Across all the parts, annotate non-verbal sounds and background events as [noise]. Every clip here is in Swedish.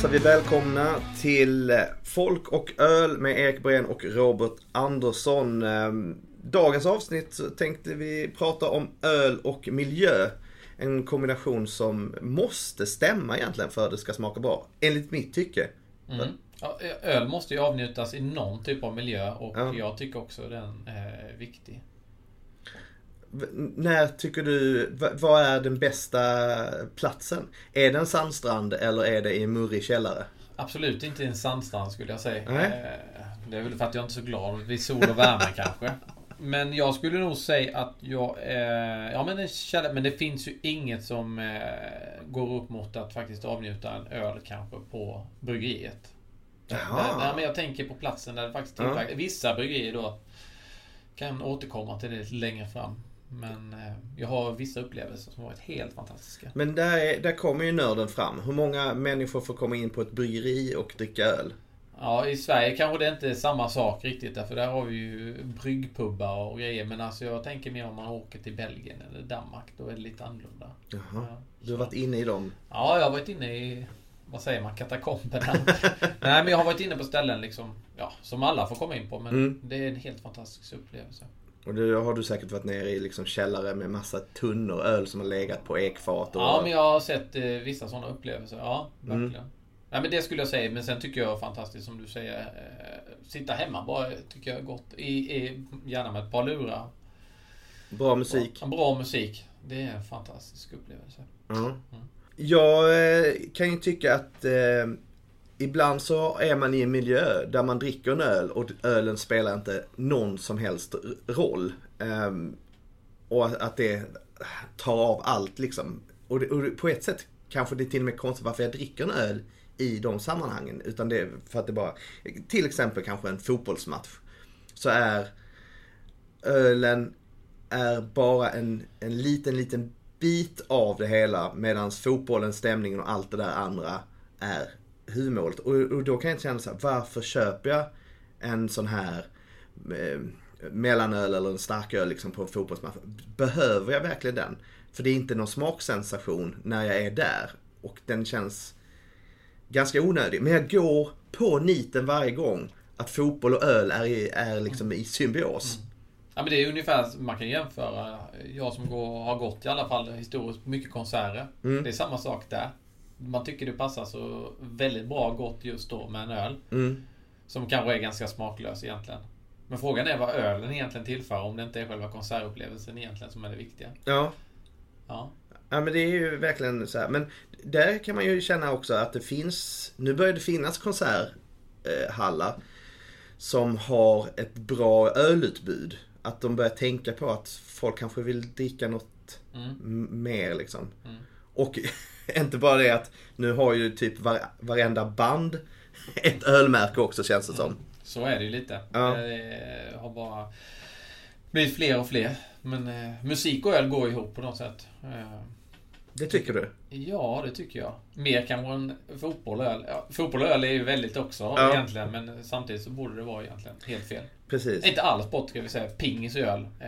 hälsar vi välkomna till Folk och öl med Erik Breen och Robert Andersson. Ehm, Dagens avsnitt tänkte vi prata om öl och miljö. En kombination som måste stämma egentligen för att det ska smaka bra. Enligt mitt tycke. Mm. Ja, öl måste ju avnjutas i någon typ av miljö och Ja. jag tycker också den är viktig. När tycker du, vad är den bästa platsen? Är det en sandstrand eller är det i en murrig källare? Absolut inte en sandstrand skulle jag säga. Nej. Eh, Det är väl för att jag inte är så glad vid sol och värme [laughs] kanske. Men jag skulle nog säga att jag är... Ja men en källa, men det finns ju inget som eh, går upp mot att faktiskt avnjuta en öl kanske på bryggeriet. Där, men jag tänker på platsen där det faktiskt Ja. tillverkas. Vissa bryggerier då kan återkomma till det längre fram. Men eh, jag har vissa upplevelser som varit helt fantastiska. Men där, är, där kommer ju nörden fram. Hur många människor får komma in på ett bryggeri och dricka öl? Ja, i Sverige kanske det inte är samma sak riktigt. Därför där har vi ju bryggpubbar och grejer. Men alltså jag tänker mer om man åker till Belgien eller Danmark. Då är det lite annorlunda. Jaha. Ja, Du har varit inne i dem? Ja, jag har varit inne i... Vad säger man? Katakomberna. [laughs] Nej, men jag har varit inne på ställen liksom... Ja, som alla får komma in på. Men Mm. det är en helt fantastisk upplevelse. Och då har du säkert varit nere i liksom källare med massa tunnor öl som har legat på ekfat. Och... Ja, men jag har sett eh, vissa sådana upplevelser. Ja, Mm. verkligen. Ja, men det skulle jag säga. Men sen tycker jag fantastiskt som du säger. Eh, sitta hemma bara tycker jag är gott. I, i, gärna med ett par lurar. Bra musik. Ja, bra musik. Det är en fantastisk upplevelse. Ja. Jag eh, kan ju tycka att eh, ibland så är man i en miljö där man dricker en öl och ölen spelar inte någon som helst roll. Ehm, och att- det tar av allt liksom. Och, det, och på ett sätt kanske det är till och med konstigt varför jag dricker en öl i de sammanhangen. Utan det är för att det bara, till exempel kanske en fotbollsmatch. Så är ölen är bara en, en liten, liten bit av det hela medan fotbollen, stämningen och allt det där andra är huvudmålet. Och, och då kan jag känna så här, varför köper jag en sån här eh, mellanöl eller en starköl liksom på en fotbollsmatch? Behöver jag verkligen den? För det är inte någon smaksensation när jag är där och den känns ganska onödig. Men jag går på niten varje gång att fotboll och öl är, i, är liksom i symbios. Ja, men det är ungefär, man kan jämföra. Jag som går, har gått i alla fall historiskt mycket konserter. Mm. Det är samma sak där. Man tycker det passar så väldigt bra gott just då med en öl. Mm. Som kanske är ganska smaklös egentligen. Men frågan är vad ölen egentligen tillför om det inte är själva konsertupplevelsen egentligen som är det viktiga. Ja. Ja. Ja men det är ju verkligen så här. Men där kan man ju känna också att det finns, nu börjar det finnas konserthallar som har ett bra ölutbud. Att de börjar tänka på att folk kanske vill dricka något Mm. mer liksom. Mm. Och [laughs] inte bara det att nu har ju typ var, varenda band [laughs] ett ölmärke också känns det som. Så är det ju lite. Ja. Det har bara blivit fler och fler. Men eh, musik och öl går ihop på något sätt. Eh, Det tycker du? Ja, det tycker jag. Mer kanske än fotboll och öl. Ja, fotboll och öl är ju väldigt också Ja. egentligen. Men samtidigt så borde det vara egentligen helt fel. Precis. Inte all sport ska vi säga. Pingis och öl eh,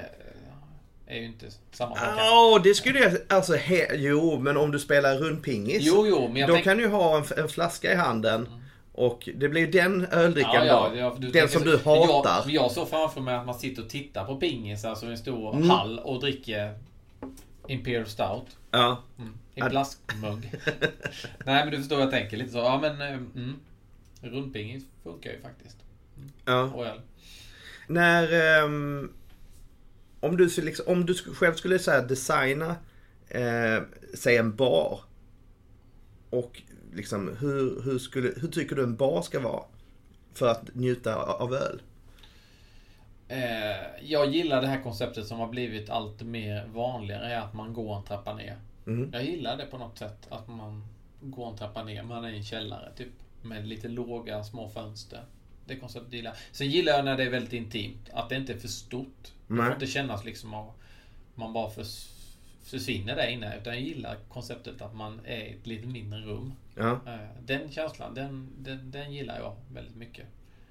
är ju inte samma sak. Ja, det skulle jag, alltså he, jo men om du spelar rundpingis. Jo, jo, men jag Då tänk- kan du ha en, en flaska i handen och det blir den öldrickan Ja, då. ja, den som så- du hatar. Jag, jag såg framför mig att man sitter och tittar på pingis, alltså i en stor Mm. hall och dricker Imperial Stout. Ja. Mm. I plastmugg. [laughs] Nej men du förstår jag tänker lite så. Ja men... eh, Mm. Rundpingis funkar ju faktiskt. ja. Och öl. När... ehm, om, du, liksom, om du själv skulle så designa, eh, säg en bar. Och liksom hur, hur, skulle, hur tycker du en bar ska vara? För att njuta av öl? Eh, jag gillar det här konceptet som har blivit allt mer vanligare. Är att man går en trappa ner. Mm. Jag gillar det på något sätt. Att man går en trappa ner. Man är i en källare typ. Med lite låga små fönster. Det konceptet gillar jag. Sen gillar jag när det är väldigt intimt. Att det inte är för stort. Det Nej. får inte kännas liksom att man bara förs försvinner där inne. Utan jag gillar konceptet att man är i ett lite mindre rum. Ja. Eh, Den känslan, den, den, den gillar jag väldigt mycket.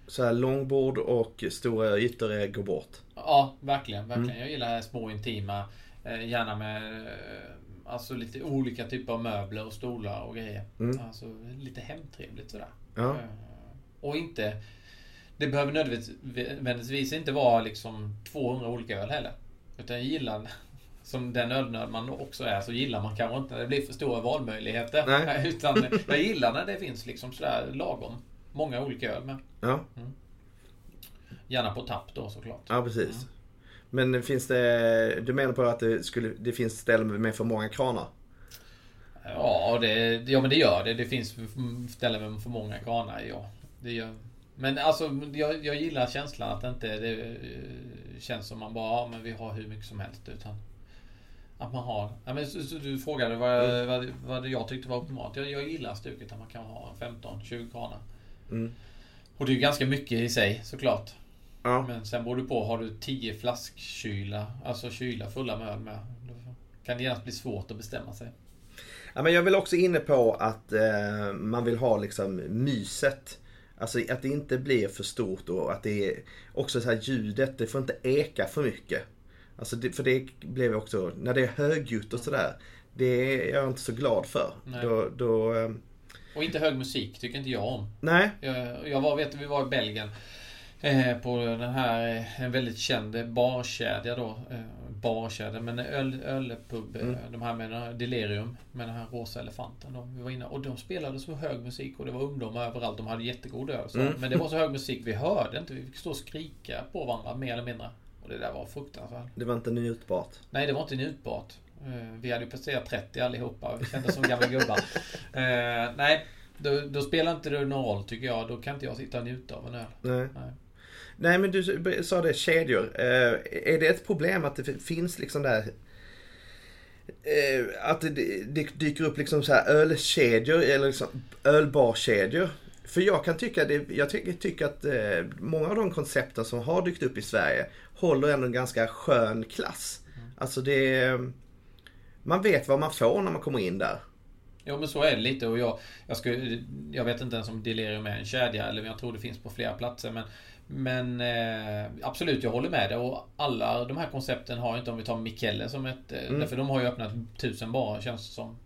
Så här långbord och stora ytor går bort. Ja, verkligen. verkligen. Mm. Jag gillar små intima. eh, Gärna med... eh, Alltså lite olika typer av möbler och stolar och grejer. Mm. Alltså lite hemtrevligt sådär. Ja. Och inte... Det behöver nödvändigtvis inte vara liksom 200 olika öl heller. Utan gillar, [laughs] som den ölnörd man också är, så gillar man kanske inte när det blir för stora valmöjligheter. Nej. [laughs] Utan [laughs] jag gillar när det finns liksom sådär lagom många olika öl med. Ja, Gärna på tapp då såklart. ja precis. Men finns det, du menar på att det, skulle, det finns ställen med för många kranar? Ja, det, ja men det gör det. Det finns ställen med för många kranar, ja. Det gör. Men alltså, jag, jag gillar känslan att det inte det eh, känns som man bara, ja men vi har hur mycket som helst. Utan att man har... Ja, men, du frågade vad, vad, vad jag tyckte var optimalt. Jag, jag gillar stuket att man kan ha 15-20 kranar. Mm. Och det är ju ganska mycket i sig såklart. Ja. Men sen beror det på, har du 10 flaskkyla, alltså kyla fulla med öl med. Då kan det genast bli svårt att bestämma sig. Ja, men jag vill också inne på att eh, man vill ha liksom myset. Alltså att det inte blir för stort och att det är också så här ljudet, det får inte eka för mycket. Alltså det, för det blev också, när det är högljutt och sådär, det är jag inte så glad för. Nej. Då, då, eh, Och inte hög musik tycker inte jag om. nej, Jag, jag var, vet vi var i Belgien. Eh, på den här, eh, en väldigt känd barkedja då. Eh, barkedja, men öl, ölpub. eh, Mm. De här med Delirium. Med den här rosa elefanten. Då. Vi var inne och de spelade så hög musik och det var ungdomar överallt. De hade jättegod öl. Mm. Men det var så hög musik, vi hörde inte. Vi fick stå och skrika på varandra mer eller mindre. Och det där var fruktansvärt. det var inte njutbart. Nej, det var inte njutbart. Eh, Vi hade ju passerat 30 allihopa. Vi kändes som gamla gubbar. [laughs] Eh, nej, då, då spelar inte det någon roll tycker jag. Då kan inte jag sitta och njuta av en öl. Nej. Nej. Nej men du sa det, kedjor. Eh, är det ett problem att det finns liksom där eh, att det, det dyker upp liksom så här ölkedjor eller liksom ölbarkedjor. För jag kan tycka, det, jag tycker, tycker att eh, många av de koncepten som har dykt upp i Sverige håller ändå en ganska skön klass. Alltså det... Man vet vad man får när man kommer in där. Jo men så är det lite och jag, jag, skulle, jag vet inte ens om Delirium är en kedja eller jag tror det finns på flera platser men men eh, absolut, jag håller med dig. Och alla de här koncepten har inte, om vi tar Michele som ett... Eh, Mm. Därför de har ju öppnat tusen barer känns det som.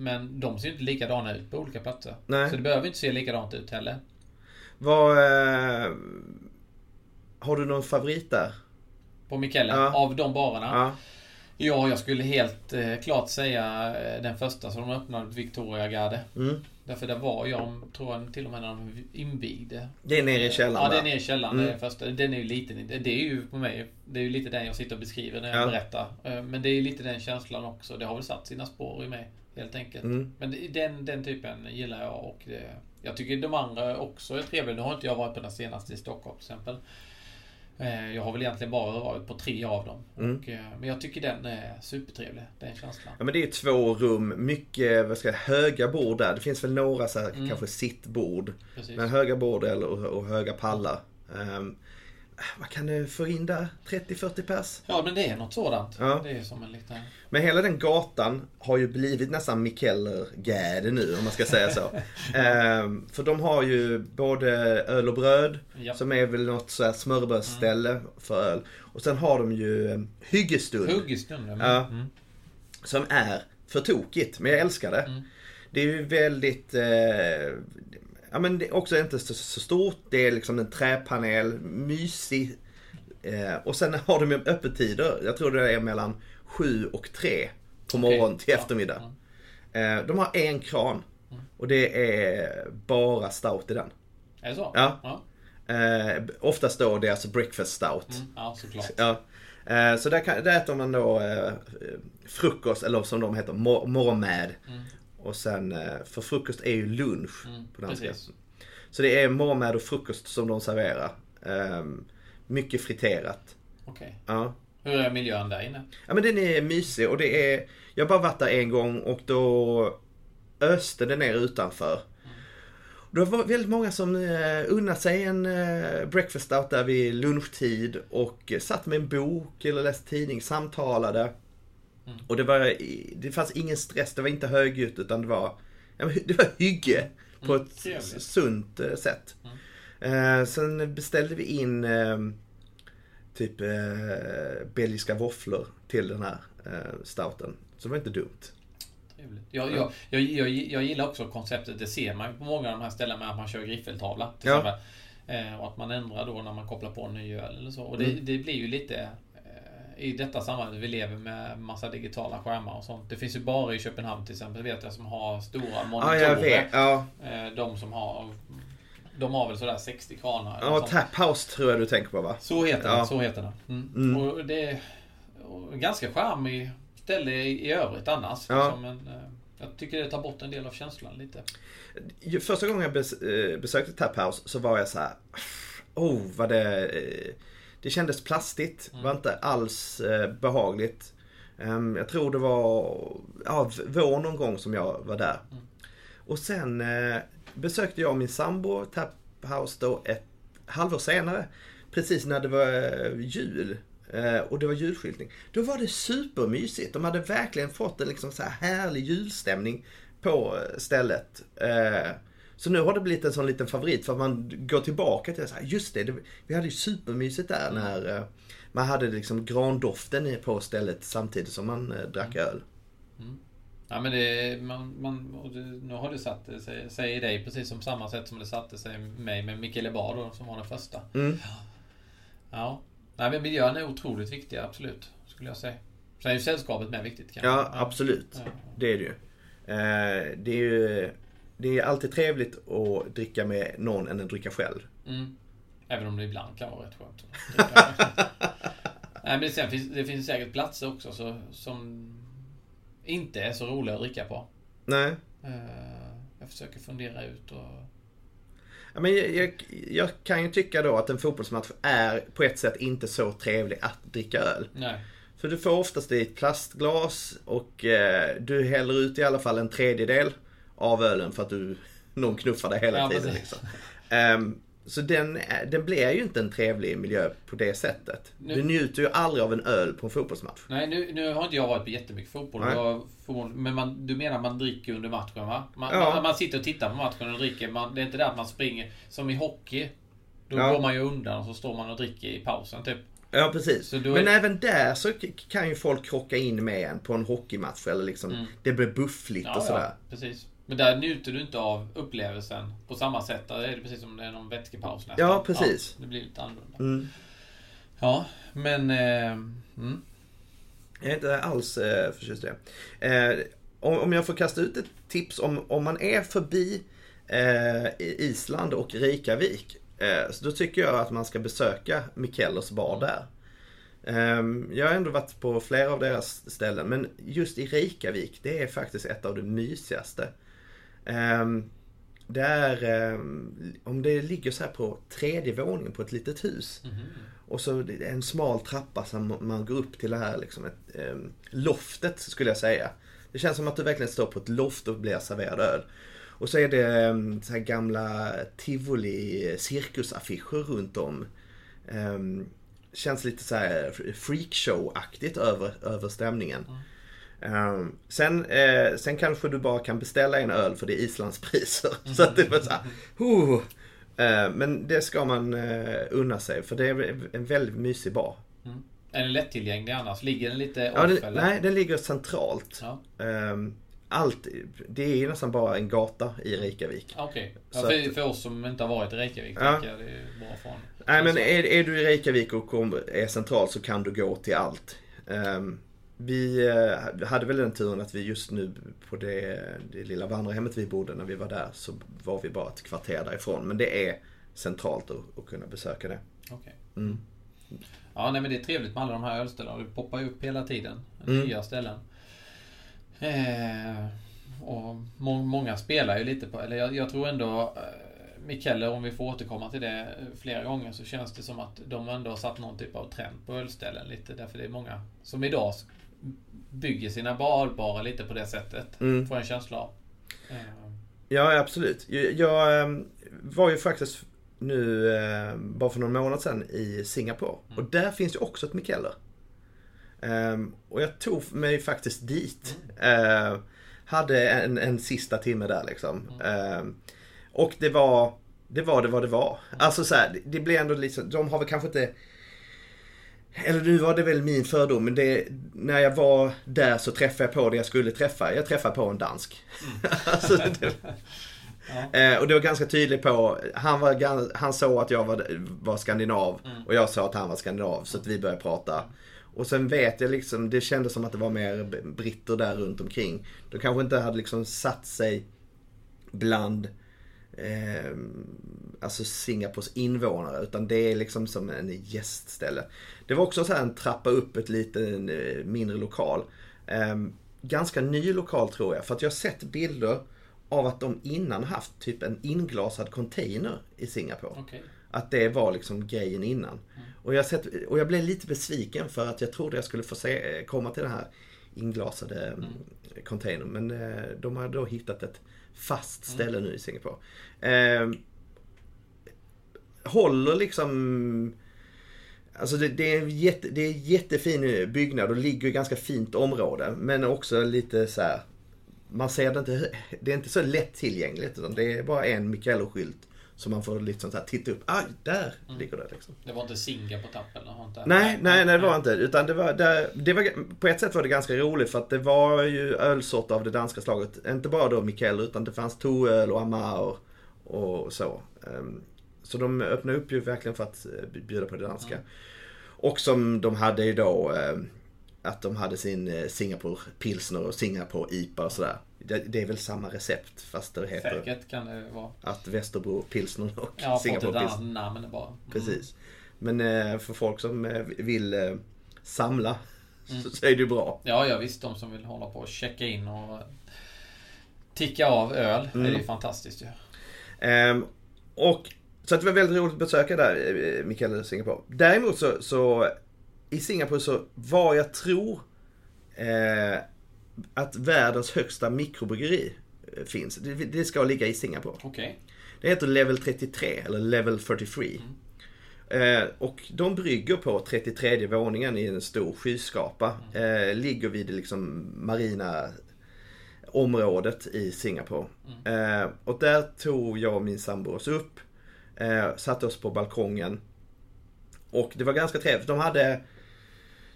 Men de ser ju inte likadana ut på olika platser. Nej. Så det behöver inte se likadant ut heller. Vad... Eh, har du någon favorit där? På Michele, Ja. av de barerna. Ja. Ja, jag skulle helt eh, klart säga eh, den första som de öppnade, Victoria Garde. Mm. Därför där var jag, tror jag till och med när de invigde. Det är nere i källaren Ja, det är nere i källaren. Mm. Det är första. Den är ju liten. Det är ju på mig, det är ju lite den jag sitter och beskriver när jag Ja. berättar. Eh, Men det är ju lite den känslan också. Det har väl satt sina spår i mig, helt enkelt. Mm. Men det- den, den typen gillar jag och det, jag tycker de andra också är trevliga. Nu har inte jag varit på den senaste i Stockholm till exempel. Eh, Jag har väl egentligen bara varit på tre av dem. Mm. Och, eh, men jag tycker den är supertrevlig, den känslan. Ja men det är två rum, mycket vad ska jag, höga bord där. Det finns väl några så här, Mm. kanske sittbord. Precis. Men höga bord och, och höga pallar. Ehm, vad kan du få in där? 30-40 pers? Ja, men det är något sådant. Ja. Det är som en liten... Men hela den gatan har ju blivit nästan Mikkeller Gärde nu om man ska säga så. [laughs] Ehm, för de har ju både öl och bröd. Ja. Som är väl något så här smörgåsställe för öl. Och sen har de ju Hyggestund. Huggestund. Ja. Mm. Som är för tokigt, men jag älskar det. Mm. Det är ju väldigt, eh, ja men det är också inte så, så stort. Det är liksom en träpanel, mysig. Eh, och sen har de öppettider, jag tror det är mellan 7 och 3 på morgon till Ja, eftermiddag. Eh, de har en kran. Och det är bara stout i den. Är det så? Ja. Ja, Eh, oftast då det är alltså breakfast stout. mm. ja såklart. Ja. Eh, Så där, kan, där äter man då eh, frukost, eller som de heter, mor- morgonmad. Mm. Och sen eh, för frukost är ju lunch Mm, på danska. precis. Så det är morgonmad och frukost som de serverar. Ehm, mycket friterat. Okej. Ja. Hur är miljön där inne? ja men den är mysig och det är, jag har bara varit där en gång och då öste det ner utanför. Det var väldigt många som eh, unnade sig en eh, breakfast out där vid lunchtid och satt med en bok eller läste tidning, samtalade. Mm. Och det var, det fanns ingen stress, det var inte högljutt utan det var, det var hygge på Mm, ett trevligt. sunt eh, sätt. Eh, sen beställde vi in eh, typ eh, belgiska våfflor till den här eh, stouten. Så det var inte dumt. Jag, jag, jag, jag, jag gillar också konceptet, det ser man på många av de här ställena med att man kör griffeltavla. Till Ja. och att man ändrar då när man kopplar på en ny öl eller så. Och det, Mm. det blir ju lite i detta samhälle vi lever med massa digitala skärmar och sånt. Det finns ju bara i Köpenhamn till exempel vet jag som har stora Ja, monitorer. jag vet. Ja, Eh, de som har De har väl sådär 60 kranar ja sånt. Tap House tror jag du tänker på va? Så heter Ja. den. Så heter den. Mm. Mm. Och det är ganska charmig ställe i, övrigt annars. Ja. Som en, eh, jag tycker det tar bort en del av känslan lite. Första gången jag eh, besökte Tap House så var jag så här. Oh, vad det... eh, Det kändes plastigt. Mm. var inte alls eh, behagligt. Ehm, jag tror det var ja, vår någon gång som jag var där. Mm. Och sen eh, besökte jag och min sambo Tap House då ett halvår senare. Precis när det var eh, jul. Eh, och det var julskyltning. Då var det supermysigt. De hade verkligen fått en liksom så här härlig julstämning på eh, stället. Så nu har det blivit en sån liten favorit för att man går tillbaka till så här, just det, det vi hade ju supermysigt där när eh, man hade liksom grandoften på stället samtidigt som man eh, drack öl. Ja men det, man, man, det, nu har det satt sig, sig i dig precis som samma sätt som det satte sig i mig med Michele Bar som var den första. Mm. Ja. Nej men miljön är otroligt viktig, absolut. Skulle jag säga. Sen är ju sällskapet med viktigt kanske. Ja, absolut. Ja. Det är det ju. Eh, det är ju det är alltid trevligt att dricka med någon än att dricka själv. Mm. Även om det ibland kan vara rätt skönt. [laughs] Nej men sen finns, det finns säkert platser också så, som inte är så roliga att dricka på. Nej. Eh, Jag försöker fundera ut och... Ja, men jag, jag, jag kan ju tycka då att en fotbollsmatch är på ett sätt inte så trevlig att dricka öl. Nej. För du får oftast i ett plastglas och eh, du häller ut i alla fall en tredjedel av ölen för att du, någon knuffar dig hela Ja, tiden. Liksom. Ehm, så den, är- den blir ju inte en trevlig miljö på det sättet. Nu- Du njuter ju aldrig av en öl på en fotbollsmatch. Nej, nu, nu har inte jag varit på jättemycket fotboll. Jag, men man, du menar man dricker under matchen va? Man, Ja. man, man sitter och tittar på matchen och dricker. Man, det är inte det att man springer som i hockey. Då Ja. går man ju undan och så står man och dricker i pausen typ. Ja, precis. Då Men är- även där så kan ju folk krocka in med en på en hockeymatch eller liksom, Mm. det blir buffligt och sådär. precis. Men där njuter du inte av upplevelsen på samma sätt. Där är det precis som det är någon vätskepaus nästan. Ja, precis. Ja, det blir lite annorlunda. Mm. Ja, men... Eh, mm. Jag är inte alls eh, förtjust i det. Eh, om, om jag får kasta ut ett tips om, om man är förbi eh, Island och Reykjavik. Eh, så då tycker jag att man ska besöka Mikellers bar där. Eh, jag har ändå varit på flera av deras ställen men just i Reykjavik det är faktiskt ett av de mysigaste. Eh, det är, eh, om det ligger så här på tredje våningen på ett litet hus. Mhm. Och så en smal trappa som man går upp till det här liksom ett, eh, loftet skulle jag säga. Det känns som att du verkligen står på ett loft och blir serverad öl. Och så är det så här gamla tivoli cirkusaffischer runt om. Känns lite så här freakshow-aktigt över, över stämningen. Eh, sen, eh, sen kanske du bara kan beställa en öl för det är islandspriser. [laughs] Så att det var så här, "Huh." Eh, Men det ska man eh, unna sig för det är en väldigt mysig bar. Mm. Är den lättillgänglig annars? Ligger den lite Ja, off eller? nej, den ligger centralt. Ja, Ehm, Allt, det är nästan bara en gata i Reykjavik. okej. Ja, Så för, för oss som inte har varit i Reykjavik Ja. jag det är bra från. Nej men är, är du i Reykjavik och är central så kan du gå till allt. Ehm, vi eh, hade väl den turen att vi just nu på det, det lilla vandrarhemmet vi bodde när vi var där så var vi bara ett kvarter därifrån. Men det är centralt att, att kunna besöka det. Okej. Mm. Ja, nej men det är trevligt med alla de här ölställena. Det poppar ju upp hela tiden. Mm. Nya ställen. Eh, och må, många spelar ju lite på, eller jag, jag tror ändå eh, Mikkeller, om vi får återkomma till det flera gånger, så känns det som att de ändå har satt någon typ av trend på ölställen lite. Därför det är många som idag bygger sina barbarer lite på det sättet. Mm. Får jag en känsla av. Ja, absolut. Jag, jag ehm, var ju faktiskt nu, eh, bara för någon månad sedan, i Singapore. Och där finns ju också ett Mikkeller. Ehm, och jag tog mig faktiskt dit. Eh, hade en, en sista timme där liksom. Ehm, och det var, det var det vad det var. Alltså så här, det, det blir ändå liksom, de har väl kanske inte Eller nu var det väl min fördom, men det, när jag var där så träffade jag på det jag skulle träffa. Jag träffade på en dansk. [laughs] alltså, det, eh, och det var ganska tydligt på, han, var, han såg att jag var, var skandinav och jag sa att han var skandinav. Så att vi började prata. Och sen vet jag liksom, det kändes som att det var mer britter där runt omkring. De kanske inte hade liksom satt sig bland eh, alltså Singapores invånare. Utan det är liksom som en gästställe. Det var också så här en trappa upp ett lite eh, mindre lokal. Eh, ganska ny lokal tror jag. För att jag har sett bilder av att de innan haft typ en inglasad container i Singapore. Okej. Att det var liksom grejen innan. Och, jag sett, och jag blev lite besviken för att jag trodde jag skulle få se, komma till den här inglasade mm. containern. Men eh, de har då hittat ett fast ställe nu i Singapore. Håller liksom Alltså det, det, är en jätte, det är en jättefin byggnad och ligger i ganska fint område. Men också lite så här. Man ser det inte, det är inte så lätt tillgängligt. Utan det är bara en Michello-skylt. Så man får liksom så här titta upp. Ah, där ligger det liksom. Det var inte Singa på tappen? Inte... Nej, nej, nej, det var inte. Utan det var, det, det var, på ett sätt var det ganska roligt för att det var ju ölsort av det danska slaget. Inte bara då Mikkel utan det fanns Toöl och Amar och, och så. Så de öppnade upp ju verkligen för att eh, bjuda på det danska. Mm. Och som de hade ju då eh, att de hade sin eh, Singapore pilsner och Singapore IPA och sådär. Det, är väl samma recept fast det heter Säkert kan det vara. att Västerbro pilsner och ett Singapore pilsner. namn bara. Mm. Precis. Men för folk som vill samla Mm. så, är det ju bra. Ja, ja visst. De som vill hålla på och checka in och ticka av öl. Mm. Det är fantastiskt ju. Ehm, och så att det var väldigt roligt att besöka där, eh, Mikael Singapore. Däremot så, så i Singapore så var jag tror eh, att världens högsta mikrobryggeri eh, finns. Det, det ska ligga i Singapore. Okej. Det heter Level 33 eller Level 33. Eh, och de brygger på 33 våningen i en stor skyskrapa. Eh, ligger vid liksom marina området i Singapore. Eh, och där tog jag och min sambo oss upp. Eh, satte oss på balkongen. Och det var ganska trevligt. De hade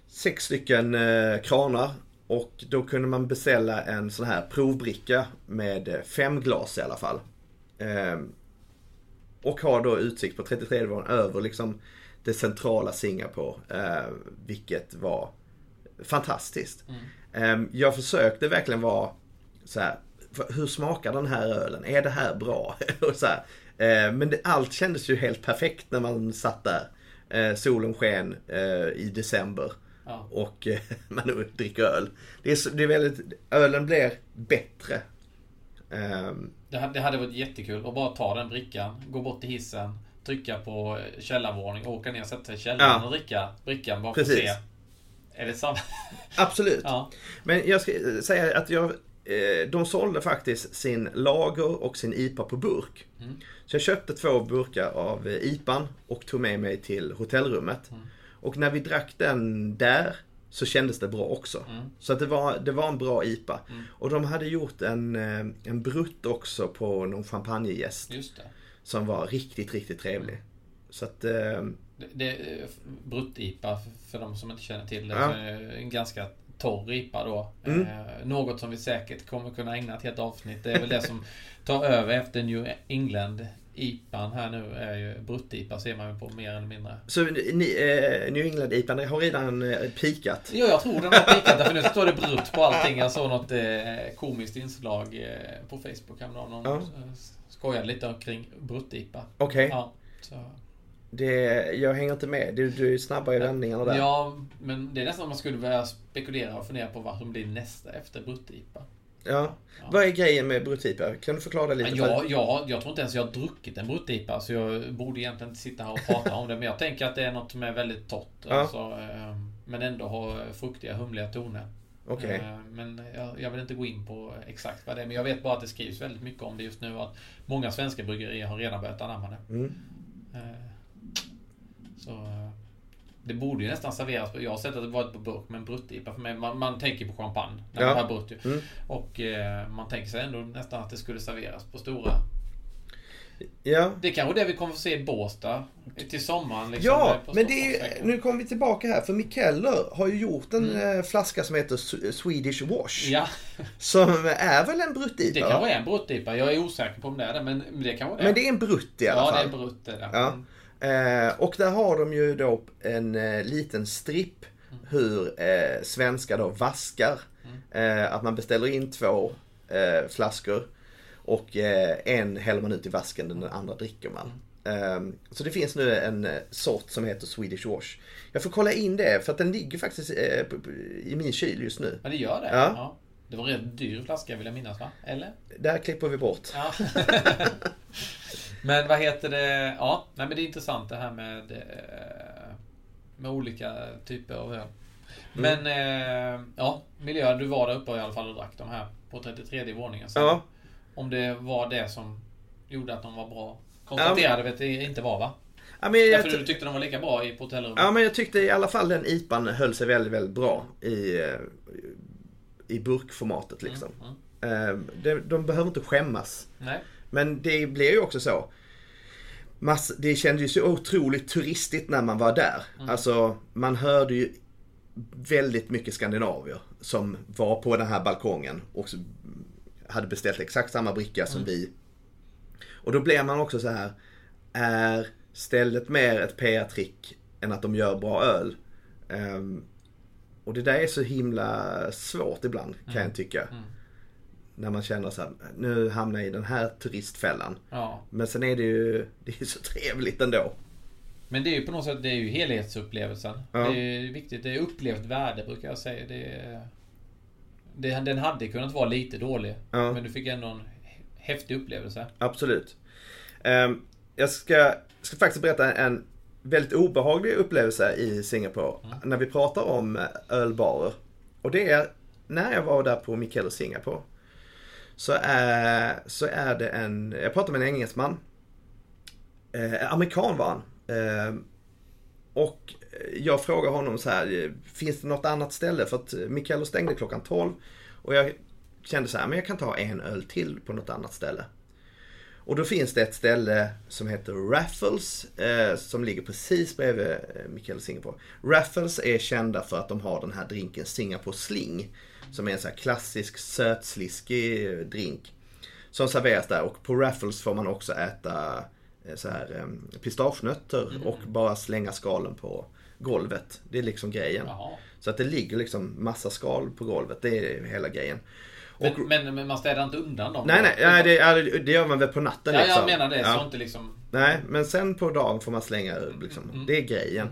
sex stycken eh, kranar. Och då kunde man beställa en sån här provbricka med eh, fem glas i alla fall. Eh, och har då utsikt på 33 våningen över liksom det centrala Singapore. Eh, vilket var fantastiskt. Eh, jag försökte verkligen vara så här, hur smakar den här ölen? Är det här bra? [laughs] och så här. Eh, men det, allt kändes ju helt perfekt när man satt där. Eh, solen sken eh, i december. Ja. Och [laughs] man dricker öl. Det är, det är väldigt, ölen blir bättre. Ehm, Det, hade- varit jättekul att bara ta den brickan, gå bort till hissen, trycka på källarvåning, åka ner, sätta sig i källaren Ja. och dricka brickan bara för att se. Är det samma? [laughs] absolut. Ja. Men jag ska säga att jag, de sålde faktiskt sin lager och sin IPA på burk. Så jag köpte två burkar av eh, IPAn och tog med mig till hotellrummet. Och när vi drack den där så kändes det bra också. Så att det var, det var en bra IPA. Och de hade gjort en, eh, en brutt också på någon champagnegäst. Som var riktigt, riktigt trevlig. Så att, eh, Det, det Brutt-IPA för- de som inte känner till det. Ja. är En ganska torr IPA då. Mm. Eh, något som vi säkert kommer kunna ägna ett helt avsnitt. Det är väl det som tar över efter New England. IPAn här nu är ju Brutt-IPA ser man ju på mer eller mindre. så ni, eh, New England IPAn har redan eh, pikat. Ja, jag tror den har pikat för nu står det brutt på allting. Jag såg något eh, komiskt inslag eh, på Facebook häromdagen. Någon Ja. skojade lite kring brutt-IPA. Okej, Ja, så. Det, jag hänger inte med. Du, du är snabbare i vändningarna där. ja, men det är nästan man skulle börja spekulera och fundera på vad som blir nästa efter brutt-IPA. Ja. Vad är grejen med Brutipa? Kan du förklara det lite? Ja, jag, jag, jag tror inte ens jag har druckit en brutt-IPA, så jag borde egentligen inte sitta här och prata om det. Men jag tänker att det är något som är väldigt torrt. Ja. Alltså, eh, men ändå har fruktiga, humliga toner. Okej. Eh, Men jag, jag vill inte gå in på exakt vad det är. Men jag vet bara att det skrivs väldigt mycket om det just nu. Att många svenska bryggerier har redan börjat anamma det. Mm. Eh, Så eh, det borde ju nästan serveras på... Jag har sett att det varit på burk, men brutt-IPA för mig... Man, man tänker på champagne när Ja. man hör brutt. Mm. Och eh, man tänker sig ändå nästan att det skulle serveras på stora... Ja. Det är kanske det vi kommer få se i Båstad till sommaren. Liksom, Ja, på men det är, nu kommer vi tillbaka här. För Mikeller har ju gjort en eh, flaska som heter Swedish Wash. Ja, Som är väl en bruttipa? det kanske är en bruttdipa. Jag är osäker på om det är det, men det kanske är det. Men det är en brutt i alla Ja, det fall. är en brutt det där. Ja. Eh, och där har de ju då en eh, liten stripp hur eh, svenskar då vaskar. Eh, att man beställer in två eh, flaskor och eh, en häller man ut i vasken, den andra dricker man. Eh, så det finns nu en sort som heter Swedish Wash. Jag får kolla in det för att den ligger faktiskt i min kyl just nu. Men det gör det? Ja. Det var en rätt dyr flaska vill jag minnas va? Eller? Där klipper vi bort. Ja. [laughs] [laughs] men vad heter det? Ja, nej men det är intressant det här med, eh, med olika typer av öl. Men eh, ja, miljö. Du var där uppe i alla fall och drack de här på 33 våningen. Så Ja. Om det var det som gjorde att de var bra. Konstaterade vi att det inte var va? Ja, men jag, Därför du tyckte de var lika bra i på hotellrummet? Ja men jag tyckte i alla fall den IPan höll sig väldigt, väldigt bra i, eh, i burkformatet liksom. Mm, Eh, De, de behöver inte skämmas. Nej. Men det blev ju också så. Mass, det kändes ju så otroligt turistigt när man var där. Alltså man hörde ju väldigt mycket skandinavier som var på den här balkongen och hade beställt exakt samma bricka som vi. Och då blev man också så här. Är stället mer ett PR-trick än att de gör bra öl? Ehm, och det där är så himla svårt ibland kan jag tycka. När man känner så här, nu hamnar jag i den här turistfällan. Ja. Men sen är det ju, [laughs] det är ju så trevligt ändå. Men det är ju på något sätt, det är ju helhetsupplevelsen. Ja. Det är viktigt. Det är upplevt värde brukar jag säga. Det är, det, den hade kunnat vara lite dålig. Ja. Men du fick ändå en häftig upplevelse. Absolut. Ehm, jag ska, ska faktiskt berätta en väldigt obehaglig upplevelse i Singapore. När vi pratar om eh, ölbarer. Och det är när jag var där på Mikkeller Singapore. Så är, så är det en, jag pratade med en engelsman. Eh, amerikan var han. Eh, och jag frågar honom så här, finns det något annat ställe? För att Mikaelo stängde klockan 12. Och jag kände så här, men jag kan ta en öl till på något annat ställe. Och då finns det ett ställe som heter Raffles eh, som ligger precis bredvid eh, Mikael Singapore. Raffles är kända för att de har den här drinken Singapore Sling. Som är en sån här klassisk sötsliskig eh, drink. Som serveras där och på Raffles får man också äta eh, så här eh, pistagenötter och bara slänga skalen på golvet. Det är liksom grejen. Jaha. Så att det ligger liksom massa skal på golvet. Det är hela grejen. Och, Men, men, men man städar inte undan dem? nej, nej, nej det, det gör man väl på natten Ja, liksom. jag menar det. Ja. Så inte liksom... Nej, men sen på dagen får man slänga liksom. Mm. Det är grejen.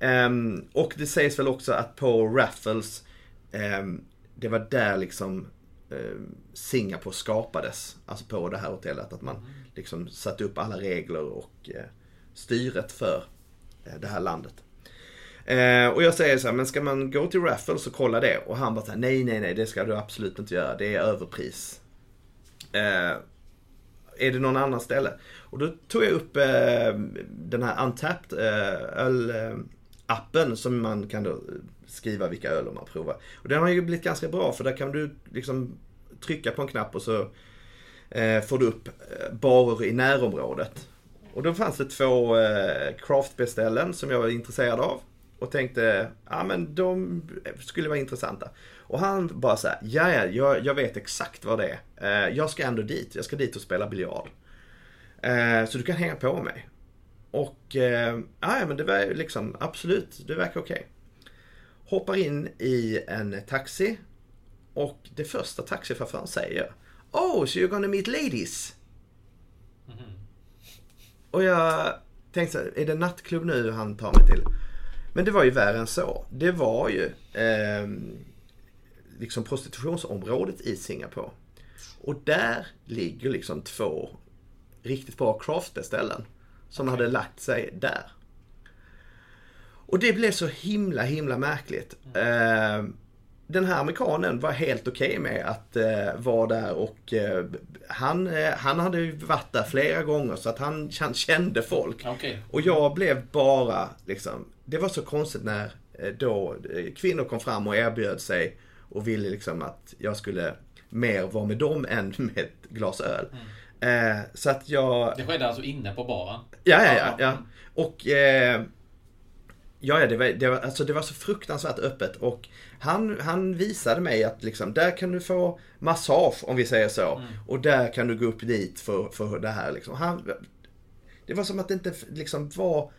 Ehm, och det sägs väl också att på Raffles, ehm, det var där liksom um, Singapore skapades. Alltså på det här hotellet. Att man Mm. liksom satte upp alla regler och eh, styret för eh, det här landet. Eh, och jag säger så här, men ska man gå till Raffles och kolla det? Och han bara så här, nej, nej, nej, det ska du absolut inte göra. Det är överpris. Eh, är det någon annan ställe? Och då tog jag upp eh, den här Untapped eh, öl-appen som man kan då skriva vilka öl man provar. Och den har ju blivit ganska bra för där kan du liksom trycka på en knapp och så eh, får du upp eh, barer i närområdet. Och då fanns det två eh, som jag var intresserad av. Och tänkte, ja men de skulle vara intressanta. Och han bara såhär, ja ja, jag, jag vet exakt vad det är. Eh, jag ska ändå dit, jag ska dit och spela biljard. Eh, så du kan hänga på mig. Och, eh, ja men det var ju liksom, absolut, det verkar okej. Hoppar in i en taxi. Och det första taxichauffören säger, Oh, so you're gonna meet ladies? Och jag tänkte så är det nattklubb nu han tar mig till? Men det var ju värre än så. Det var ju eh, liksom prostitutionsområdet i Singapore. Och där ligger liksom två riktigt bra craftställen som hade lagt sig där. Och det blev så himla, himla märkligt. Eh, den här amerikanen var helt okej med att eh, vara där och eh, han, han hade ju varit där flera gånger så att han, han kände folk. Okej. Och jag blev bara liksom, det var så konstigt när då kvinnor kom fram och erbjöd sig och ville liksom att jag skulle mer vara med dem än [laughs] med ett glas öl. Eh, så att jag... Det skedde alltså inne på baren? Ja, ja, ja. ja. Och... Eh, ja, det var, det, var, alltså det var så fruktansvärt öppet och han, han visade mig att liksom, där kan du få massage om vi säger så. Mm. Och där kan du gå upp dit för, för det här liksom. Han, det var som att det inte liksom var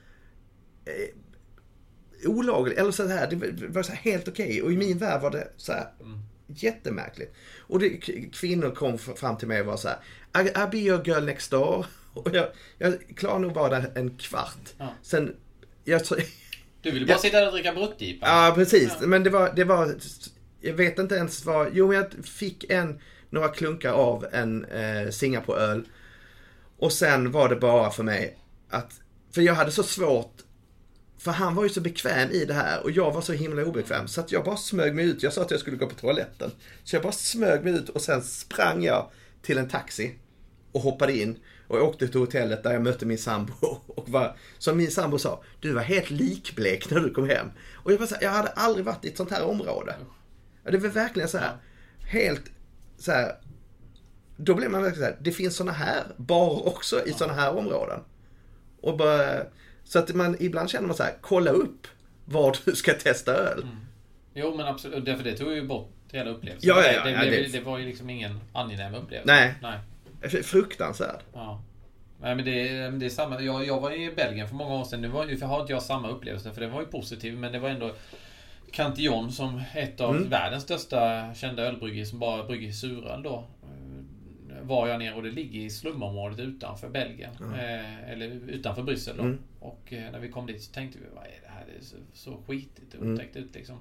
eh, olagligt. Eller så här, det var så helt okej. Okay. Och i min värld var det så här mm. jättemärkligt. Och det, kvinnor kom fram till mig och var så här. I'll be your girl next door. [laughs] Och jag, jag klarade nog bara där en kvart. Ja. Sen, jag. [laughs] Du ville bara jag, sitta där och dricka bruttjipa. Ja, precis. Ja. Men det var, det var... Jag vet inte ens vad... Jo, men jag fick en, några klunkar av en eh, Singapore-öl. Och sen var det bara för mig att... För jag hade så svårt för han var ju så bekväm i det här och jag var så himla obekväm så att jag bara smög mig ut. Jag sa att jag skulle gå på toaletten. Så jag bara smög mig ut och sen sprang jag till en taxi och hoppade in och åkte till hotellet där jag mötte min sambo. [laughs] Och var, som min sambo sa, du var helt likblek när du kom hem. Och jag, bara, jag hade aldrig varit i ett sånt här område. Det var verkligen så här, helt så här, Då blev man verkligen så här, det finns såna här barer också i såna här områden. Och bara, så att man, ibland känner man så här, kolla upp var du ska testa öl. Mm. Jo men absolut, därför det tog ju bort hela upplevelsen. Ja, ja, ja, det, det, blev, det, var ju liksom ingen angenäm upplevelse. Nej. Nej. Fruktansvärd. Ja. Nej men det, det är samma. Jag, jag var i Belgien för många år sedan. Nu var, för har inte jag samma upplevelse för det var ju positiv men det var ändå Cantillon som ett av mm. världens största kända ölbryggerier som bara brygger suröl då var jag nere och det ligger i slumområdet utanför Belgien. Mm. Eh, eller utanför Bryssel då. Mm. Och eh, när vi kom dit så tänkte vi, vad är det här? Det är så, så skitigt och otäckt mm. ut liksom.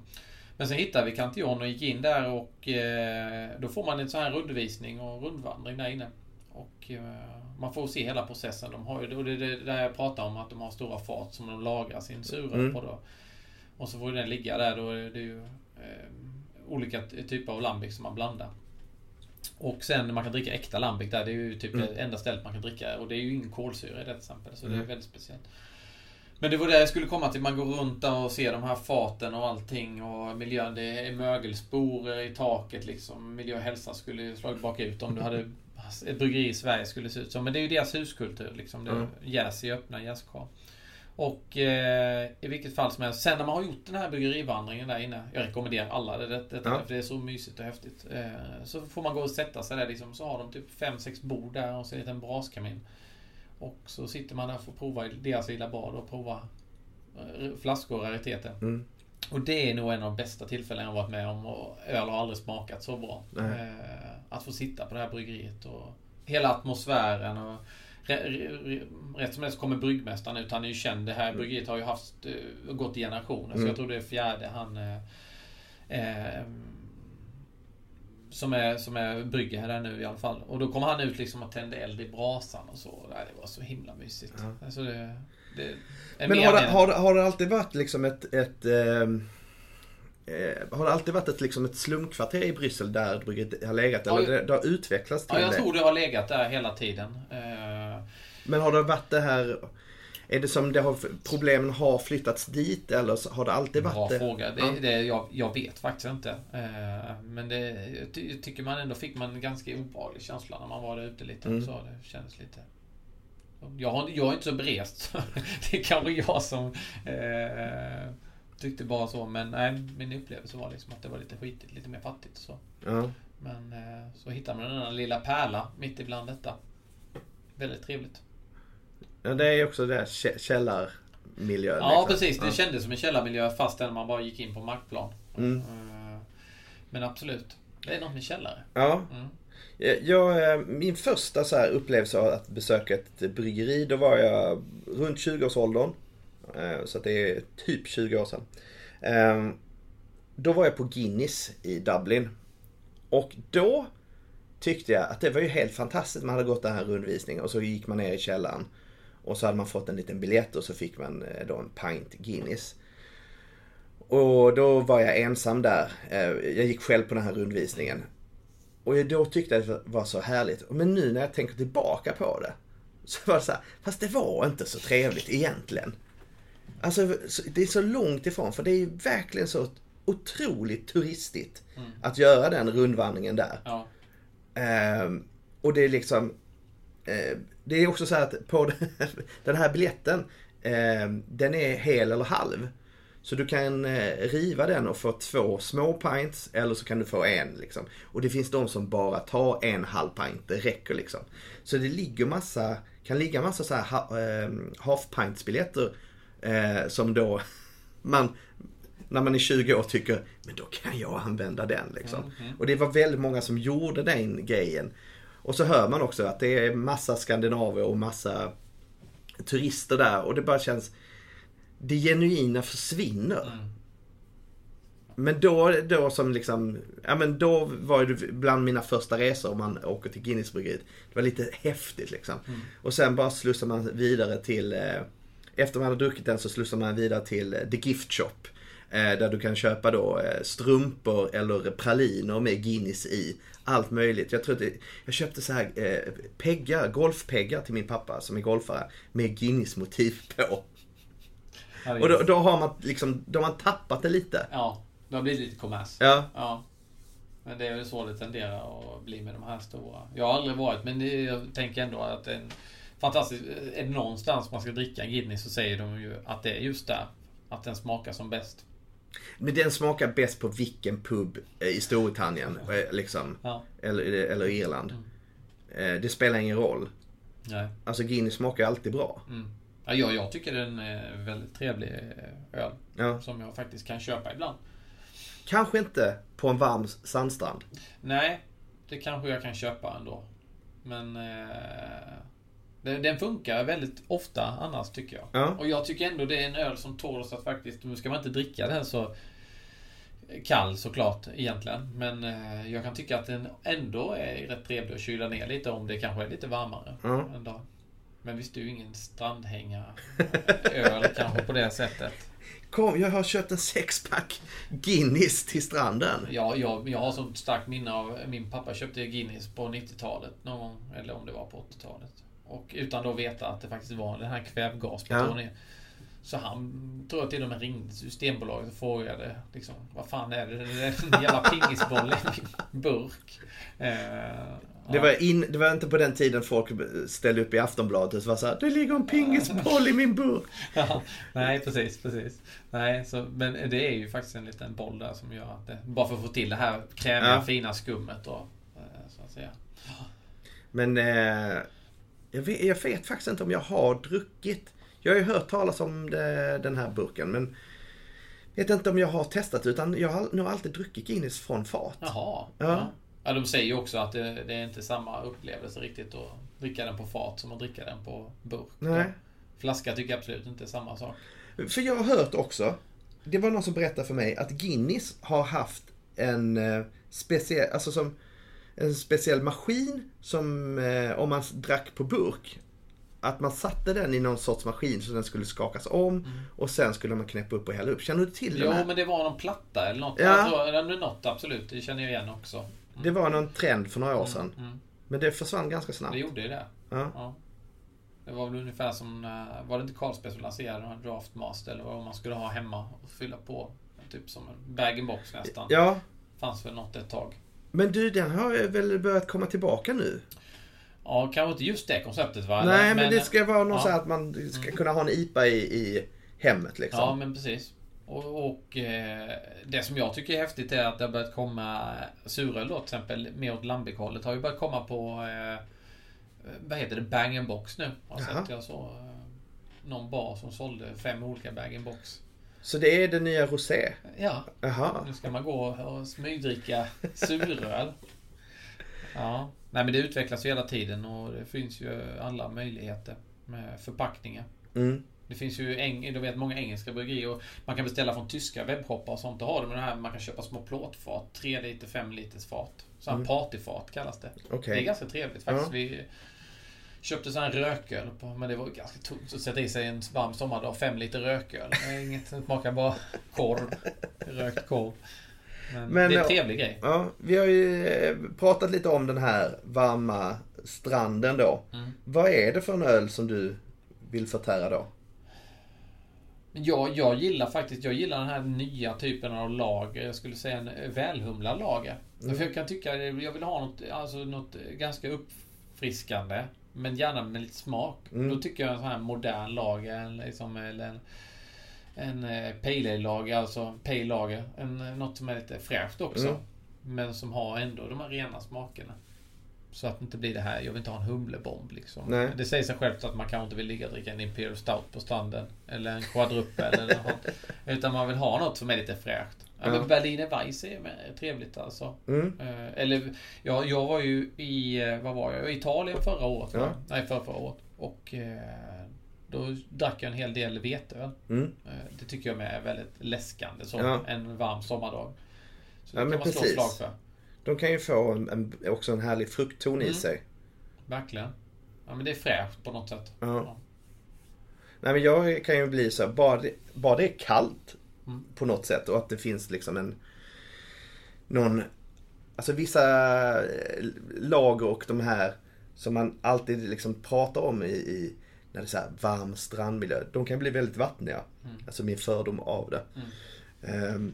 Men sen hittade vi Cantillon och gick in där och eh, då får man en sån här rundvisning och rundvandring där inne. Och eh, man får se hela processen. De har och det är det där jag pratar om att de har stora fat som de lagrar sin suröl mm. på då. Och så får den ligga där då. Det är ju eh, olika typer av lambic som man blandar. Och sen man kan dricka äkta lambic där. Det är ju typ mm. det enda stället man kan dricka. Och det är ju ingen kolsyra i det till exempel. Så mm. det är väldigt speciellt. Men det var det jag skulle komma till. Man går runt där och ser de här faten och allting. Och miljön. Det är mögelspor i taket liksom. Miljö och hälsa skulle slagit bakut om du hade ett bryggeri i Sverige skulle se ut så. Men det är ju deras huskultur liksom. Det mm. jäs i öppna jäskar. Och eh, i vilket fall som helst. Sen när man har gjort den här bryggerivandringen där inne. Jag rekommenderar alla det, det, det ja. för det är så mysigt och häftigt. Eh, så får man gå och sätta sig där liksom. Så har de typ 5-6 bord där och så en liten braskamin. Och så sitter man där och får prova i deras lilla bad och prova eh, flaskor och rariteter. Mm. Och det är nog en av de bästa tillfällen jag varit med om. Och öl har aldrig smakat så bra. Eh, att få sitta på det här bryggeriet och hela atmosfären. och Rätt som helst kommer bryggmästaren ut. Han är ju känd. Det här bryggeriet har ju haft, uh, gått i generationer. Mm. Så jag tror det är fjärde han uh, uh, som är, som är brygger här nu i alla fall. Och då kommer han ut liksom och tände eld i brasan och så. Det var så himla mysigt. Ja. Alltså det, det Men har det, har, har det alltid varit liksom ett, ett ehm, Eh, har det alltid varit ett, liksom ett slumkvarter i Bryssel där bryggeriet har legat? Eller ja, det, det har utvecklats till Ja, jag det? tror det har legat där hela tiden. Eh, Men har det varit det här är det som det har, problemen har flyttats dit eller har det alltid varit Bra det? fråga. Det, ja. det, jag, jag, vet faktiskt inte. Eh, men det jag tycker man ändå fick man en ganska obehaglig känsla när man var där ute lite. Mm. Så det kändes lite... Jag, har, jag är inte så berest. [laughs] det är kanske jag som... Eh, tyckte bara så. Men nej, min upplevelse var liksom att det var lite skitigt, lite mer fattigt. Så. Ja. Men eh, så hittar man den där lilla pärla mitt ibland detta. Väldigt trevligt. Ja, det är också det källarmiljö. Ja, liksom. precis. Det ja. kändes som en källarmiljö fastän man bara gick in på markplan. Mm. Eh, men absolut. Det är något med källare. Ja. Mm. Jag, eh, min första så upplevelse av att besöka ett bryggeri, då var jag runt 20-årsåldern. Eh, så det är typ 20 år sedan. Ehm, då var jag på Guinness i Dublin. Och då tyckte jag att det var ju helt fantastiskt. Man hade gått den här rundvisningen och så gick man ner i källaren. Och så hade man fått en liten biljett och så fick man eh, då en pint Guinness. Och då var jag ensam där. Eh, jag gick själv på den här rundvisningen. Och då tyckte jag att det var så härligt. Men nu när jag tänker tillbaka på det. Så var det så här, fast det var inte så trevligt egentligen. Alltså det är så långt ifrån för det är ju verkligen så otroligt turistigt mm. att göra den rundvandringen där. Ja. Um, och det är liksom eh, det är också så här att på [laughs] den här biljetten, eh, den är hel eller halv. Så du kan eh, riva den och få två små pints eller så kan du få en. Liksom. Och det finns de som bara tar en halv pint, det räcker liksom. Så det ligger massa, kan ligga massa så här ha, eh, half pints biljetter eh, som då man när man är 20 år tycker, men då kan jag använda den liksom. Mm, Och det var väldigt många som gjorde den grejen. Och så hör man också att det är massa skandinaver och massa turister där och det bara känns, det genuina försvinner. Mm. Men då, då som liksom, ja men då var det bland mina första resor om man åker till Guinnessbryggeriet. Det var lite häftigt liksom. Mm. Och sen bara slussar man vidare till, eh, efter man hade druckit den så slussar man vidare till eh, The Gift Shop. Eh, där du kan köpa då eh, strumpor eller praliner med Guinness i. Allt möjligt. Jag tror att det, jag köpte så här peggar, golfpeggar till min pappa som är golfare. Med Guinness-motiv på. Ja, Och då, då har man liksom, då har man tappat det lite. Ja, det har blivit lite kommers. Ja. Ja. Men det är väl så det tenderar att bli med de här stora. Jag har aldrig varit, men det, jag tänker ändå att en fantastisk... Är det någonstans man ska dricka en Guinness så säger de ju att det är just där. Att den smakar som bäst. Men den smakar bäst på vilken pub eh, i Storbritannien, eh, liksom. Ja. Eller, eller Irland. Eh, Det spelar ingen roll. Nej. Alltså Guinness smakar alltid bra. Mm. Ja, jag, jag tycker den är en väldigt trevlig öl. Ja. Som jag faktiskt kan köpa ibland. Kanske inte på en varm sandstrand. Nej, det kanske jag kan köpa ändå. Men... Eh, den, funkar väldigt ofta annars tycker jag. Ja. Och jag tycker ändå det är en öl som tåls att faktiskt... Nu ska man inte dricka den så kall såklart egentligen. Men eh, jag kan tycka att den ändå är rätt trevlig att kyla ner lite om det kanske är lite varmare Ja. en dag. Men visst, det är ingen strandhängar-öl [laughs] kanske på det sättet. Kom, jag har köpt en sexpack Guinness till stranden. Ja, jag, jag har så starkt minne av min pappa köpte Guinness på 90-talet någon gång. Eller om det var på 80-talet. Och utan då veta att det faktiskt var den här kvävgaspatron Ja. Så han tror jag till och med ringde Systembolaget och frågade liksom, vad fan är det? Det är en jävla pingisboll i min burk. Eh, Det ja. var, in, det var inte på den tiden folk ställde upp i Aftonbladet och var så här, det ligger en pingisboll i min burk. Ja, nej, precis, precis. Nej, så, men det är ju faktiskt en liten boll där som gör att det, bara för att få till det här krämiga, Ja. fina skummet då, eh, så att säga. Men eh, jag, vet, jag vet faktiskt inte om jag har druckit. Jag har ju hört talas om det, den här burken men vet inte om jag har testat utan jag har nog alltid druckit Guinness från fat. Jaha. Ja. Ja. de säger ju också att det, det är inte samma upplevelse riktigt att dricka den på fat som att dricka den på burk. Nej. Flaska tycker jag absolut inte är samma sak. För jag har hört också, det var någon som berättade för mig att Guinness har haft en eh, speciell, alltså som en speciell maskin som eh, om man drack på burk att man satte den i någon sorts maskin så den skulle skakas om och sen skulle man knäppa upp och hälla upp. Känner du till Jo, den här? men det var någon platta eller något. Ja. Alltså, något absolut. Det känner jag igen också. Det var någon trend för några år sedan. Mm. Men det försvann ganska snabbt. Det gjorde ju det. Ja. Ja. Det var väl ungefär som, eh, var det inte Carlsberg som lanserade här Draftmaster eller vad man skulle ha hemma och fylla på? Typ som en bag-in-box nästan. ja, Fanns väl något ett tag. Men du den har väl börjat komma tillbaka nu? Ja, kanske inte just det konceptet va? Nej, men, det ska vara något ja. så att man ska kunna ha en IPA i, i hemmet liksom. Ja, men precis. Och, och eh, det som jag tycker är häftigt är att det har börjat komma suröl då till exempel, mer åt Lambic-hållet, har ju börjat komma på eh, vad heter det, bang box nu. Har sett jag så. Eh, någon bar som sålde fem olika bag box Så det är det nya rosé? Ja, Jaha. nu ska man gå och smygdricka suröl. Ja, nej men det utvecklas ju hela tiden och det finns ju alla möjligheter med förpackningar. Mm. Det finns ju eng, du vet, många engelska bryggerier och man kan beställa från tyska webbshoppar och sånt. Då har de det här man kan köpa små plåtfat. 3 liter, 5 liters fat. Så här partyfat kallas det. Okej. Det är ganska trevligt faktiskt. Ja. Vi köpte sån här rököl på, men det var ganska tungt att sätta i sig en varm sommardag. 5 liter rököl. Inget, det smakar bara korv. Rökt korv. Men, Men, det är en ja, trevlig grej. Ja, vi har ju eh, pratat lite om den här varma stranden då. Mm. Vad är det för en öl som du vill förtära då? Jag, jag gillar faktiskt, jag gillar den här nya typen av lager. Jag skulle säga en välhumlad lager. Mm. För jag kan tycka, jag vill ha något, alltså något ganska uppfriskande. Men gärna med lite smak. Mm. Då tycker jag en sån här modern lager, liksom, eller en, en eh, pale ale-lager, alltså pale lager. En, eh, något som är lite fräscht också. Mm. Men som har ändå de här rena smakerna. Så att det inte blir det här, jag vill inte ha en humlebomb liksom. Nej. Det säger sig självt att man kanske inte vill ligga och dricka en Imperial Stout på stranden. Eller en quadruple eller något. [laughs] Utan man vill ha något som är lite fräscht. Ja, Ja. men Berliner Weiss är trevligt alltså. Mm. Eh, Eller, ja, jag var ju i, eh, vad var jag? I Italien förra året. Ja. Nej, förra, förra året. Och eh, då drack jag en hel del veteöl. Mm. Det tycker jag med är väldigt läskande så. Ja. En varm sommardag. Så Ja, det men kan man slå precis. slag för. De kan ju få en, en, också en härlig fruktton i Mm. sig. Verkligen. Ja, men det är fräscht på något sätt. Ja. Nej men jag kan ju bli så här, bara det, bara det är kallt Mm. på något sätt och att det finns liksom en någon Alltså vissa eh, lager och de här som man alltid liksom pratar om i, i när det är så här varm strandmiljö. De kan bli väldigt vattniga. Mm. Alltså min fördom av det. Mm. Ehm,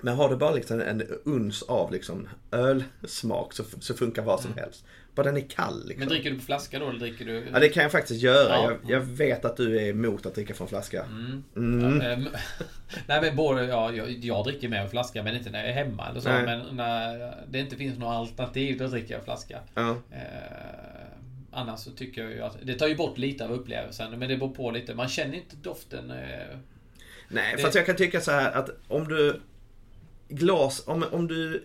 men har du bara liksom en uns av liksom ölsmak så, så funkar vad som helst. Bara den är kall liksom. Mm. Men dricker du på flaska då eller dricker du? Ja det kan jag faktiskt göra. Ja. Jag, jag vet att du är emot att dricka från flaska. Mm. Mm. Ja, ehm, [laughs] nej men både, ja, jag, jag dricker med en flaska men inte när jag är hemma eller så. Nej. Men när det inte finns något alternativ då dricker jag flaska. Ja. Eh, annars så tycker jag ju att det tar ju bort lite av upplevelsen. Men det beror på lite. Man känner inte doften. Eh, Nej, Det- fast jag kan tycka så här att om du glas, om, om du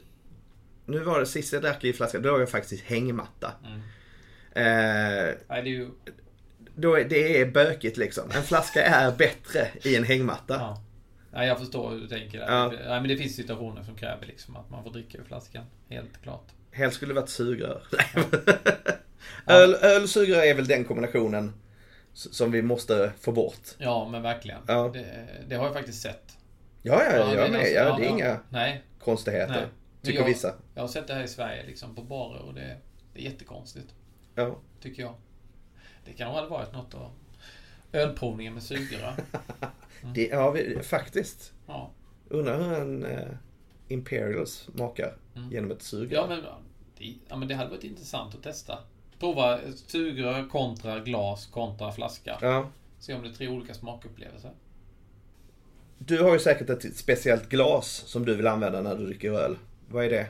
nu var det sist jag drack i flaska, då har jag faktiskt hängmatta. mm. Eh, ju... då är, det är bökigt liksom. En flaska är bättre i en hängmatta. Ja. Nej, jag förstår hur du tänker där. Ja. Nej, men det finns situationer som kräver liksom att man får dricka ur flaskan. Helt klart. Helst skulle det varit sugrör. [laughs] Öl, öl sugrör är väl den kombinationen som vi måste få bort. Ja, men verkligen. Ja. Det, det har jag faktiskt sett. Ja, ja, Ja, jag med. Ja, det är ja. inga Nej, konstigheter. Nej. Tycker jag, vissa. Jag har sett det här i Sverige liksom på barer och det, det är jättekonstigt. Ja. Tycker jag. Det kan ha varit något av ölprovningen med sugrör. [laughs] Det, ja, vi, faktiskt. Ja. Undrar hur en eh, Imperial smakar Mm. genom ett sugrör. Ja men, det, ja men det hade varit intressant att testa. Prova sugrör kontra glas kontra flaska. Ja. Se om det är tre olika smakupplevelser. Du har ju säkert ett speciellt glas som du vill använda när du dricker öl. Vad är det?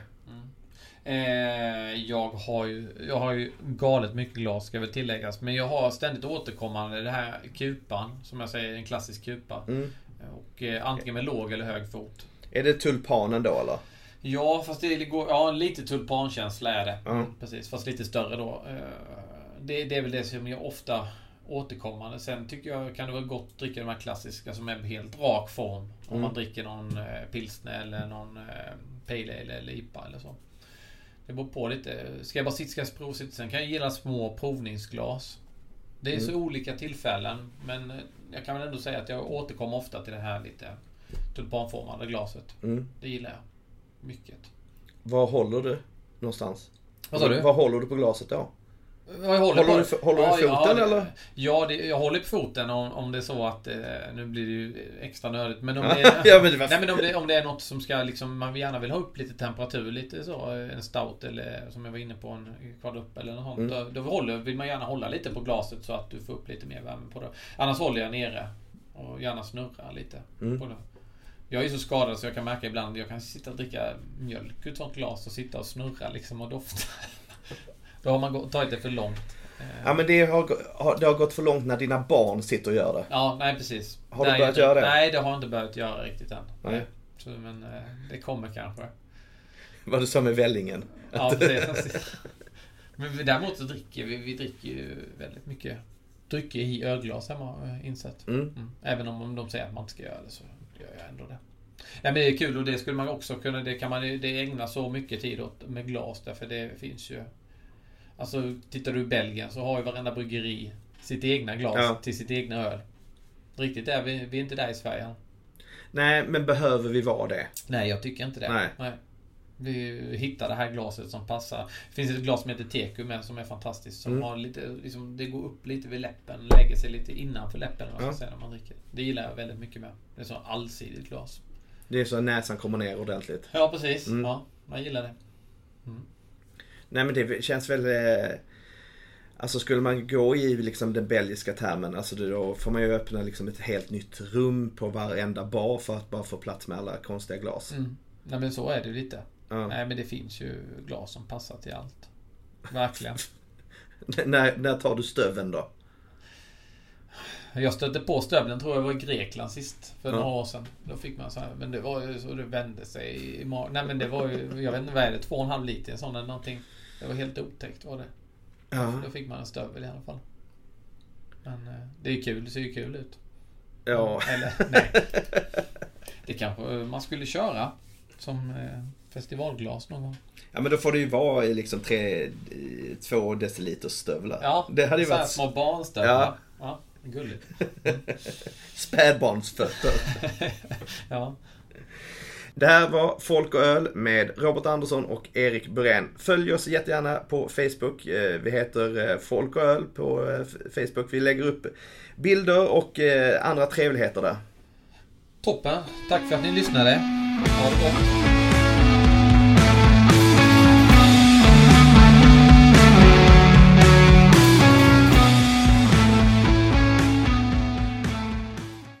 Eh, jag, har ju, jag har ju galet mycket glas ska väl tilläggas. Men jag har ständigt återkommande det här kupan. Som jag säger, en klassisk kupa. Mm. Och eh, antingen med låg eller hög fot. Är det tulpanen då eller? Ja, fast det går... Ja, lite tulpankänsla är det. Ja. Precis, fast lite större då. Eh, Det, det är väl det som jag ofta återkommande. Sen tycker jag kan det vara gott att dricka de här klassiska som är helt rak form. Om Mm. man dricker någon eh, pilsner eller någon eh, pale ale eller IPA eller så. Det beror på lite. Ska jag bara sitta, ska jag? Sen kan jag gilla små provningsglas. Det är så olika tillfällen. Men eh, jag kan väl ändå säga att jag återkommer ofta till det här lite tulpanformade glaset. Mm. Det gillar jag. Mycket. Var håller du någonstans? Vad sa du? Var håller du på glaset då? Jag håller Håller du- håller du foten, ja, eller? Ja, det, jag håller på foten om, om det är så att... Eh, nu blir det ju extra nördigt. Men om [laughs] det är, ja, men det var- nej, men om, det, om det är något som ska liksom... Man gärna vill ha upp lite temperatur. Lite så. En stout eller som jag var inne på en quadruple eller något sånt. Mm. Då, då håller, vill man gärna hålla lite på glaset så att du får upp lite mer värme på det. Annars håller jag nere. Och gärna snurra lite Mm. på det. Jag är så skadad så jag kan märka ibland jag kan sitta och dricka mjölk ur ett sånt glas och sitta och snurra liksom och dofta. Då har man tagit det för långt. Eh, Ja men det har, det har gått för långt när dina barn sitter och gör det. Ja, nej precis. Har du nej, börjat göra det? Nej, det har jag inte börjat göra riktigt än. Nej. Så, men eh, det kommer kanske. Vad du sa med vällingen. Ja, precis. [laughs] men däremot så dricker vi, vi dricker ju väldigt mycket drycker i ölglas hemma har jag insett. Mm. Mm. Även om de säger att man inte ska göra det så gör jag ändå det. Ja, men det är kul och det skulle man också kunna, det kan man det ägna så mycket tid åt med glas därför det finns ju Alltså tittar du i Belgien så har ju varenda bryggeri sitt egna glas Ja. till sitt egna öl. Riktigt där, vi, vi är inte där i Sverige. Nej men behöver vi vara det? Nej, jag tycker inte det. Nej. Vi hittar det här glaset som passar. Det finns ett glas som heter Teku med som är fantastiskt. Som Mm. har lite, liksom, det går upp lite vid läppen. Lägger sig lite innanför läppen Ja. säga, när man dricker. Det gillar jag väldigt mycket med. Det är så allsidigt glas. Det är så att näsan kommer ner ordentligt. Ja, precis. Mm. Ja, jag gillar det. Nej men det känns väl... eh, Alltså skulle man gå i liksom den belgiska termen, alltså då får man ju öppna liksom ett helt nytt rum på varenda bar för att bara få plats med alla konstiga glas. Mm. Nej men så är det ju lite. Ja. Nej men det finns ju glas som passar till allt. Verkligen. [laughs] när, när tar du stöven då? Jag stötte på stövlen tror jag var i Grekland sist. För Ja. några år sedan. Då fick man så här, men det var ju så det vände sig i magen. Nej men det var ju, jag vet inte vad är det, två och en halv liter sån eller någonting. Det var helt otäckt var det. Ja. Då fick man en stövel i alla fall. Men eh, det är kul, det ser ju kul ut. Ja. Eller nej. Det kanske man skulle köra som eh, festivalglas någon gång. ja men då får det ju vara i liksom tre, två deciliter stövlar. Ja, det hade ju varit små barnstövlar. Ja. Ja. gulligt. [laughs] spädbarnsfötter. [laughs] Ja. Det här var Folk och öl med Robert Andersson och Erik Burén. Följ oss jättegärna på Facebook. Eh, vi heter eh, Folk och öl på eh, Facebook. Vi lägger upp bilder och andra trevligheter där. Toppen. Tack för att ni lyssnade. Ha det gott.